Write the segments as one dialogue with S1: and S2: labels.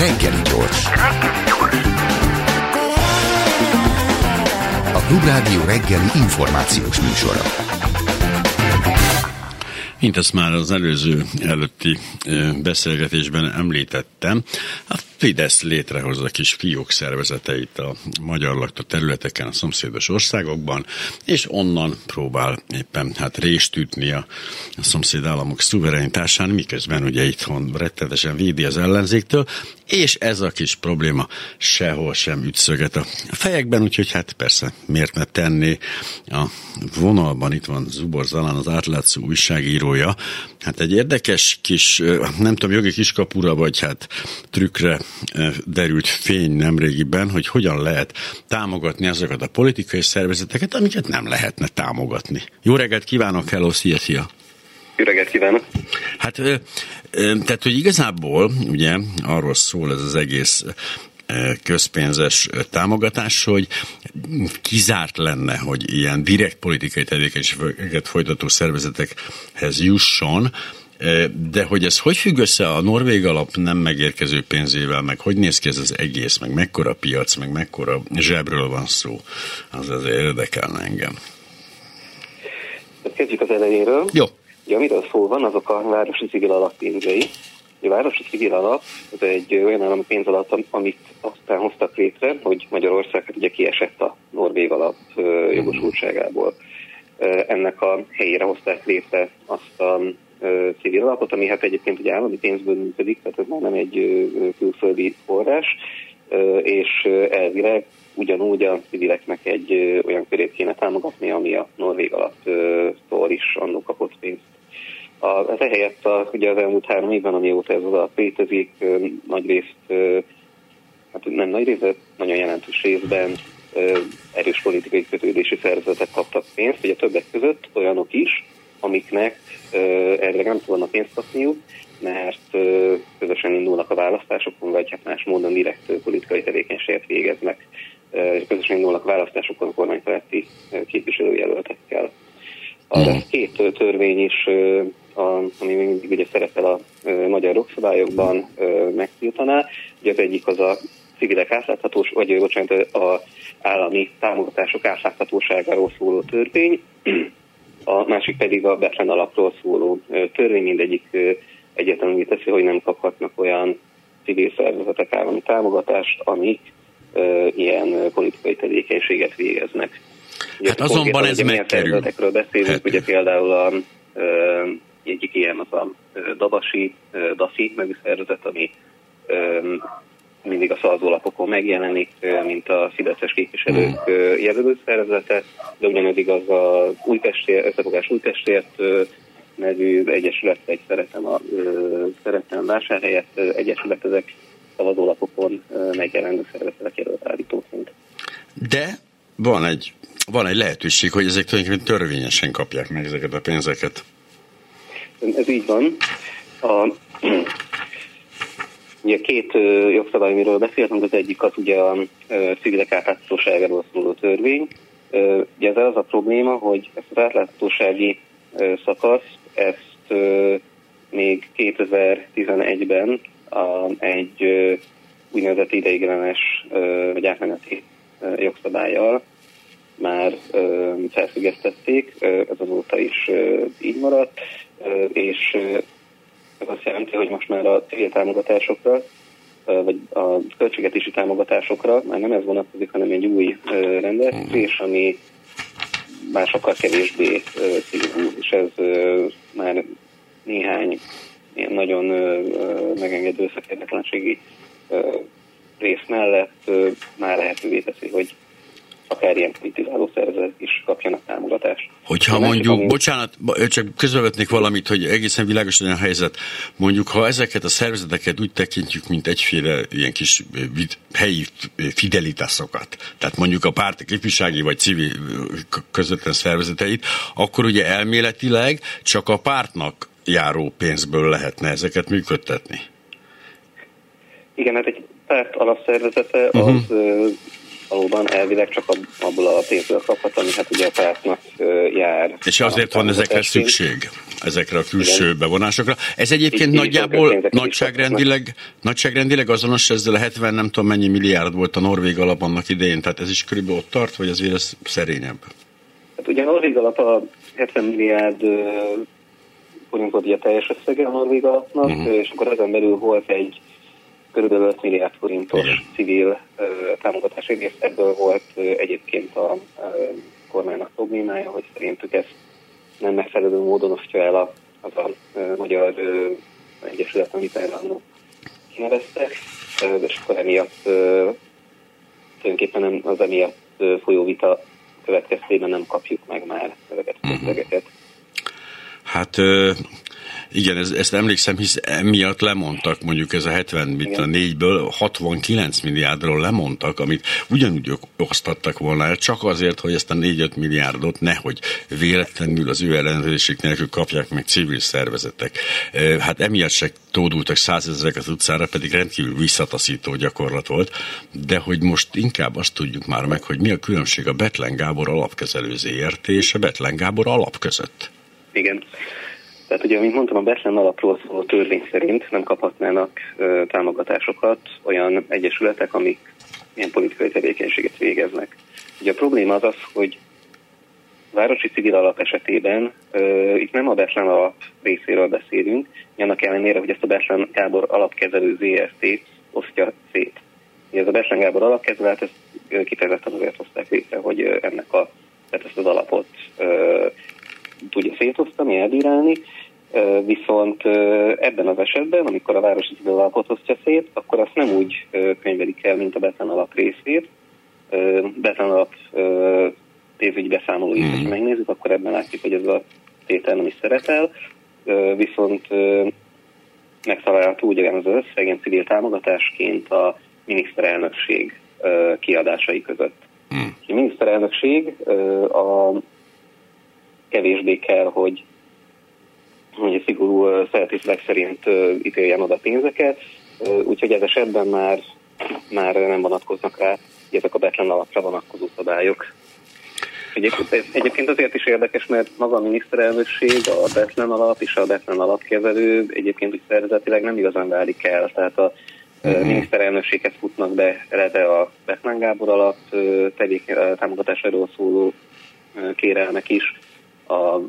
S1: Reggeli gyors. A Klubrádió reggeli információs műsora.
S2: Mint ezt már az előző előtti beszélgetésben említettem, a Fidesz létrehozza kis fiók szervezeteit a magyar lakta területeken, a szomszédos országokban, és onnan próbál éppen hát részt ütni a, a szomszéd államok szuverenitásán, miközben ugye itthon rettenetesen védi az ellenzéktől, és ez a kis probléma sehol sem üt szöget a fejekben, úgyhogy hát persze miért ne tenni a vonalban, itt van Zubor Zalán, az átlátszó újságírója, hát egy érdekes kis, nem tudom, jogi kiskapura, vagy hát trükkre derült fény nemrégiben, hogy hogyan lehet támogatni azokat a politikai szervezeteket, amiket nem lehetne támogatni. Jó reggelt kívánok, hello, szia, szia!
S3: Jó reggelt kívánok!
S2: Hát, tehát, hogy igazából ugye arról szól ez az egész közpénzes támogatás, hogy kizárt lenne, hogy ilyen direkt politikai tevékenységet folytató szervezetekhez jusson, de hogy ez hogy függ össze a Norvég alap nem megérkező pénzével, meg hogy néz ki ez az egész, meg mekkora piac, meg mekkora zsebről van szó, az azért érdekelne engem.
S3: Kezdjük az elejéről.
S2: Jó.
S3: Ugye, amiről szó van, azok a városi civil alap pénzei. A városi civil alap az egy olyan állami pénzalap, amit aztán hoztak létre, hogy Magyarország hát ugye kiesett a Norvég alap jogosultságából. Ennek a helyére hozták létre azt a civil alapot, ami hát egyébként ugye állami pénzből működik, tehát ez már nem egy külföldi forrás, és elvileg ugyanúgy a civileknek egy olyan körét kéne támogatni, ami a Norvég alaptól is annó kapott pénzt. A, ez ehelyett a, ugye az elmúlt három évben, amióta ez az alap létezik, nagy részt, hát nem nagy részt, nagyon jelentős részben erős politikai kötődési szervezetek kaptak pénzt, ugye többek között olyanok is, amiknek erre nem tudna pénzt kapniuk, mert közösen indulnak a választásokon, vagy hát más módon direkt politikai tevékenységet végeznek. Közösen indulnak a választásokon a kormánypárti képviselőjelöltekkel. A mm. két törvény is, ami mindig ugye szerepel a magyar jogszabályokban, megtiltaná. Ugye az egyik az a civilek átláthatós, vagy bocsánat, a állami támogatások átláthatóságáról szóló törvény, a másik pedig a Betlen alapról szóló törvény, mindegyik egyértelművé teszi, hogy nem kaphatnak olyan civil szervezetek állami támogatást, amik ilyen politikai tevékenységet végeznek.
S2: Ugye hát azonban ez megkerül.
S3: Beszélünk, hát. ugye például a, egyik ilyen az a Dabasi, DASI nevű szervezet, ami mindig a szavazólapokon megjelenik, mint a Fideszes képviselők hmm. jelölő szervezete, de ugyanez igaz a Újpestért, összefogás Újpestért nevű egyesület, egy szeretem, a, szeretem vásárhelyet egyesület, ezek szavazólapokon megjelenő szervezetek jelölt állítóként.
S2: De van egy, van egy lehetőség, hogy ezek tulajdonképpen törvényesen kapják meg ezeket a pénzeket.
S3: Ez így van. A, Ugye két jogszabály, amiről beszéltünk, az egyik az ugye a civilek átláthatóságáról szóló törvény. Ugye ez az a probléma, hogy ezt az átláthatósági szakaszt, ezt még 2011-ben egy úgynevezett ideiglenes vagy átmeneti jogszabályjal már felfüggesztették, ez azóta is így maradt, és ez azt jelenti, hogy most már a civil támogatásokra, vagy a költségetési támogatásokra már nem ez vonatkozik, hanem egy új rendelkezés, ami már sokkal kevésbé szigorú, és ez már néhány ilyen nagyon megengedő szakértetlenségi rész mellett már lehetővé teszi, hogy ilyen politizáló szervezet is kapjanak támogatást.
S2: Hogyha De mondjuk, ami... bocsánat, csak közbevetnék valamit, hogy egészen világos legyen a helyzet. Mondjuk, ha ezeket a szervezeteket úgy tekintjük, mint egyféle ilyen kis helyi fidelitászokat, tehát mondjuk a párti képvisági vagy civil közvetlen szervezeteit, akkor ugye elméletileg csak a pártnak járó pénzből lehetne ezeket működtetni.
S3: Igen, hát egy párt alapszervezete uh-huh. az valóban elvileg csak abból a pénzből kaphat, ami hát ugye a pártnak jár.
S2: És azért van ezekre szükség, ezekre a külső Igen. bevonásokra. Ez egyébként így, nagyjából nagyságrendileg, nagyságrendileg azonos ezzel a 70 nem tudom mennyi milliárd volt a Norvég alap annak idején, tehát ez is körülbelül ott tart, vagy azért ez szerényebb?
S3: Hát ugye a Norvég alap a 70 milliárd forint volt ugye teljes összege a Norvég alapnak, uh-huh. és akkor ezen belül volt egy körülbelül 5 milliárd forintos Igen. civil uh, támogatás egész. Ebből volt uh, egyébként a uh, kormánynak problémája, hogy szerintük ezt nem megfelelő módon osztja el a, az a magyar egyesület, amit erre kineveztek, uh, és akkor emiatt uh, tulajdonképpen nem, az emiatt uh, folyó vita következtében nem kapjuk meg már ezeket a uh-huh.
S2: Hát igen, ez, ezt emlékszem, hisz emiatt lemondtak, mondjuk ez a 70, mit a 4-ből 69 milliárdról lemondtak, amit ugyanúgy osztattak volna csak azért, hogy ezt a 4-5 milliárdot nehogy véletlenül az ő ellenőrzésük nélkül kapják meg civil szervezetek. Hát emiatt se tódultak százezrek az utcára, pedig rendkívül visszataszító gyakorlat volt, de hogy most inkább azt tudjuk már meg, hogy mi a különbség a Betlen Gábor alapkezelő ZRT és a Betlen Gábor alap között.
S3: Igen. Tehát ugye, mint mondtam, a Betlen alapról szóló törvény szerint nem kaphatnának ö, támogatásokat olyan egyesületek, amik ilyen politikai tevékenységet végeznek. Ugye a probléma az az, hogy városi civil alap esetében ö, itt nem a Betlen alap részéről beszélünk, annak ellenére, hogy ezt a Betlen Gábor alapkezelő ZRT osztja szét. Ez a Betlen Gábor alapkezelő, hát ezt kifejezetten azért hozták létre, hogy ennek a, tehát ezt az alapot ö, szétosztani, elbírálni, viszont ebben az esetben, amikor a városi alapot osztja szét, akkor azt nem úgy könyvelik el, mint a Betlen alap részét. Betlen alap pénzügyi beszámolóit, mm. ha megnézzük, akkor ebben látjuk, hogy ez a tétel nem is szerepel, viszont megtalálható ugyanaz az összeg, civil támogatásként a miniszterelnökség kiadásai között. Mm. A miniszterelnökség a kevésbé kell, hogy, hogy szigorú feltételek szerint ítéljen oda pénzeket, úgyhogy ez esetben már, már nem vonatkoznak rá ezek a betlen alapra vonatkozó szabályok. Egyébként, egyébként azért is érdekes, mert maga a miniszterelnökség, a Betlen alap és a Betlen alapkezelő egyébként úgy szervezetileg nem igazán válik el. Tehát a uh-huh. miniszterelnökséghez futnak be eleve a Betlen Gábor alap tevék, támogatásáról szóló kérelmek is, a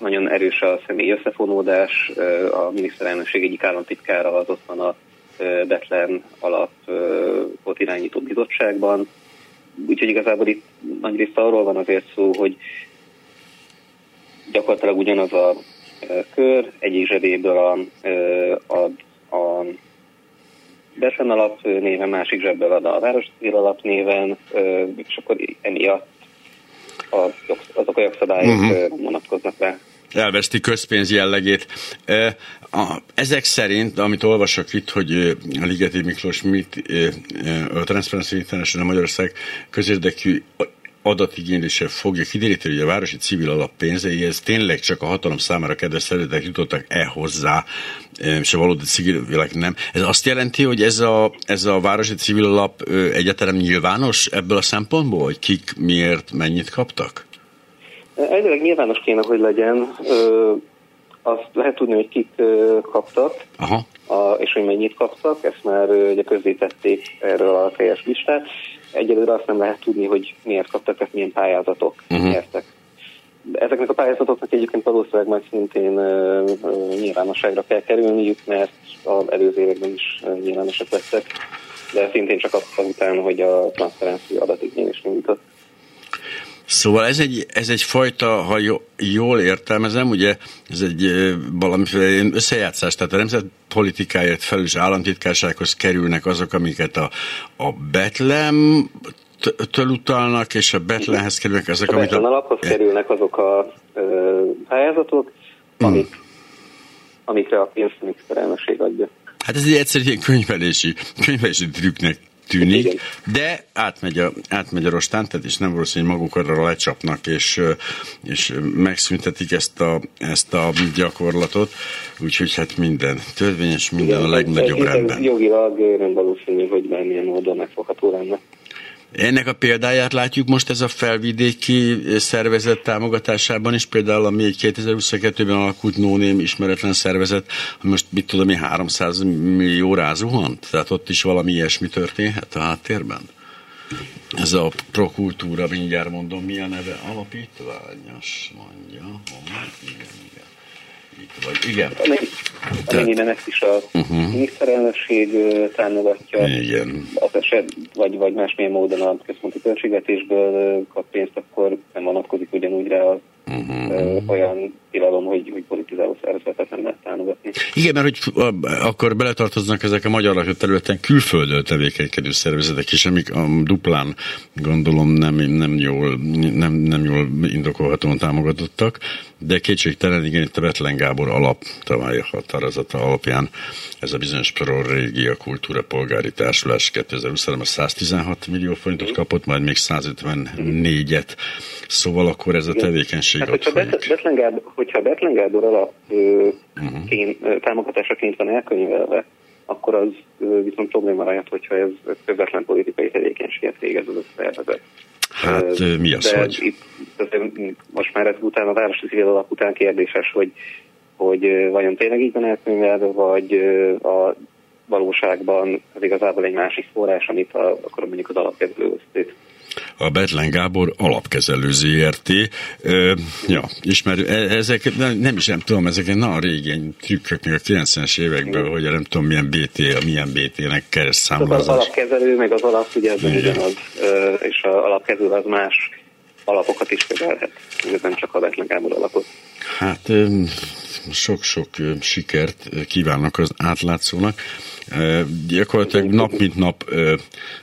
S3: nagyon erős a személy összefonódás, a miniszterelnökség egyik államtitkára az ott van a Betlen alapot irányító bizottságban. Úgyhogy igazából itt nagyrészt arról van azért szó, hogy gyakorlatilag ugyanaz a kör, egyik zsebéből a, a, a Betlen alap néven, másik zsebből ad a Város alap néven, és akkor emiatt a, azok a jogszabályok uh-huh. vonatkoznak rá
S2: elveszti közpénz jellegét. Ezek szerint, amit olvasok itt, hogy a Ligeti Miklós mit, a Transparency International Magyarország közérdekű adatigénylése fogja kideríteni, hogy a városi civil alap pénzei, ez tényleg csak a hatalom számára kedves szeretek jutottak-e hozzá, és a valódi civilek nem. Ez azt jelenti, hogy ez a, ez a városi civil alap egyáltalán nyilvános ebből a szempontból, hogy kik miért mennyit kaptak?
S3: Elvileg nyilvános kéne, hogy legyen. Azt lehet tudni, hogy kik kaptak, Aha. A, és hogy mennyit kaptak, ezt már ugye közzétették erről a teljes listát. Egyelőre azt nem lehet tudni, hogy miért kaptak, tehát milyen pályázatok uh-huh. Ezeknek a pályázatoknak egyébként valószínűleg majd szintén uh, uh, nyilvánosságra kell kerülniük, mert az előző években is uh, nyilvánosak lettek, de szintén csak aztán után, hogy a transzferenci adatigényés indított.
S2: Szóval ez egy, ez egy fajta, ha jól értelmezem, ugye ez egy valamiféle összejátszás, tehát a nemzet politikáért felelős államtitkársághoz kerülnek azok, amiket a, a Betlem től utalnak, és a Betlenhez kerülnek azok,
S3: a amit a... alaphoz kerülnek azok a ö, pályázatok, hmm. amik, amikre a pénzminiszterelnökség adja.
S2: Hát ez egy egyszerű könyvelési, könyvelési trükknek tűnik, Igen. de átmegy a, átmegy a rostán, tehát is nem valószínű, hogy maguk arra lecsapnak, és, és megszüntetik ezt a, ezt a gyakorlatot, úgyhogy hát minden törvényes, minden Igen, a legnagyobb rendben.
S3: Jogilag nem valószínű, hogy bármilyen módon megfogható lenne.
S2: Ennek a példáját látjuk most ez a felvidéki szervezet támogatásában is, például ami 2022-ben alakult nóném ismeretlen szervezet, most mit tudom én, 300 millió rázuhant? Tehát ott is valami ilyesmi történhet a háttérben? Ez a prokultúra, mindjárt mondom, mi a neve? Alapítványos, mondja. Moment, igen, igen. Itt vagy, igen.
S3: Amennyiben ezt is a uh-huh. miniszterelnökség támogatja,
S2: igen.
S3: az eset, vagy, vagy másmilyen módon a központi költségvetésből kap pénzt, akkor nem vonatkozik ugyanúgy rá az uh-huh. olyan tilalom, hogy, hogy politizáló szervezetet nem lehet támogatni.
S2: Igen, mert hogy akkor beletartoznak ezek a magyar lakott területen külföldön tevékenykedő szervezetek is, amik a duplán gondolom nem, nem, jól, nem, nem jól indokolhatóan támogatottak, de kétségtelen, igen, itt a Betlen Gábor alap tavalyi határozata alapján ez a bizonyos Prorégia Kultúra Polgári Társulás 2020-ban 116 millió forintot kapott, majd még 154-et. Szóval akkor ez a tevékenység hát,
S3: hogyha Betlen Gábor, hogyha Betlen Gábor alap uh-huh. kén, támogatásaként van elkönyvelve, akkor az viszont probléma lehet, hogyha ez közvetlen politikai tevékenységet végez az a szervezet.
S2: Hát mi az,
S3: De
S2: hogy?
S3: Itt, most már ez után a városi civil alap után kérdéses, hogy, hogy vajon tényleg így van elkönyvelve, vagy a valóságban ez igazából egy másik forrás, amit a, akkor mondjuk az alapkezelő
S2: a Betlen Gábor alapkezelő ZRT. Ö, ja, ismerő, e, ezek nem, nem is nem tudom, ezek na a régen trükkök még a 90-es évekből, hogy nem tudom milyen BT, milyen BT-nek keresztszámlázás.
S3: Az alapkezelő, meg az alap, ugye ez ugyanaz, és az alapkezelő az más alapokat is kezelhet. Ez nem csak a Betlen Gábor alapot.
S2: Hát sok-sok sikert kívánok az átlátszónak. Gyakorlatilag nap mint nap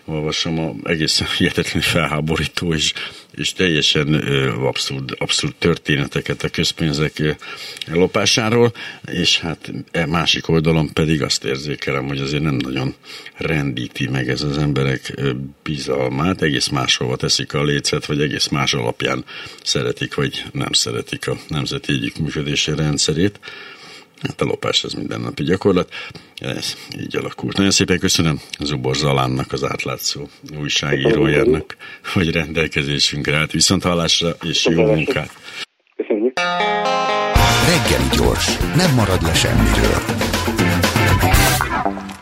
S2: olvasom a egészen hihetetlen felháborító és, és teljesen abszurd, abszurd történeteket a közpénzek lopásáról, és hát e másik oldalon pedig azt érzékelem, hogy azért nem nagyon rendíti meg ez az emberek bizalmát, egész máshova teszik a lécet, vagy egész más alapján szeretik, vagy nem szeretik a nemzeti együttműködési rendszerét. Hát a lopás ez mindennapi gyakorlat. Ez így alakult. Nagyon szépen köszönöm Zubor Zalánnak, az átlátszó újságírójának, hogy rendelkezésünkre állt. Viszont hallásra és jó munkát!
S3: Köszönjük!
S1: Reggeli gyors, nem marad le semmiről.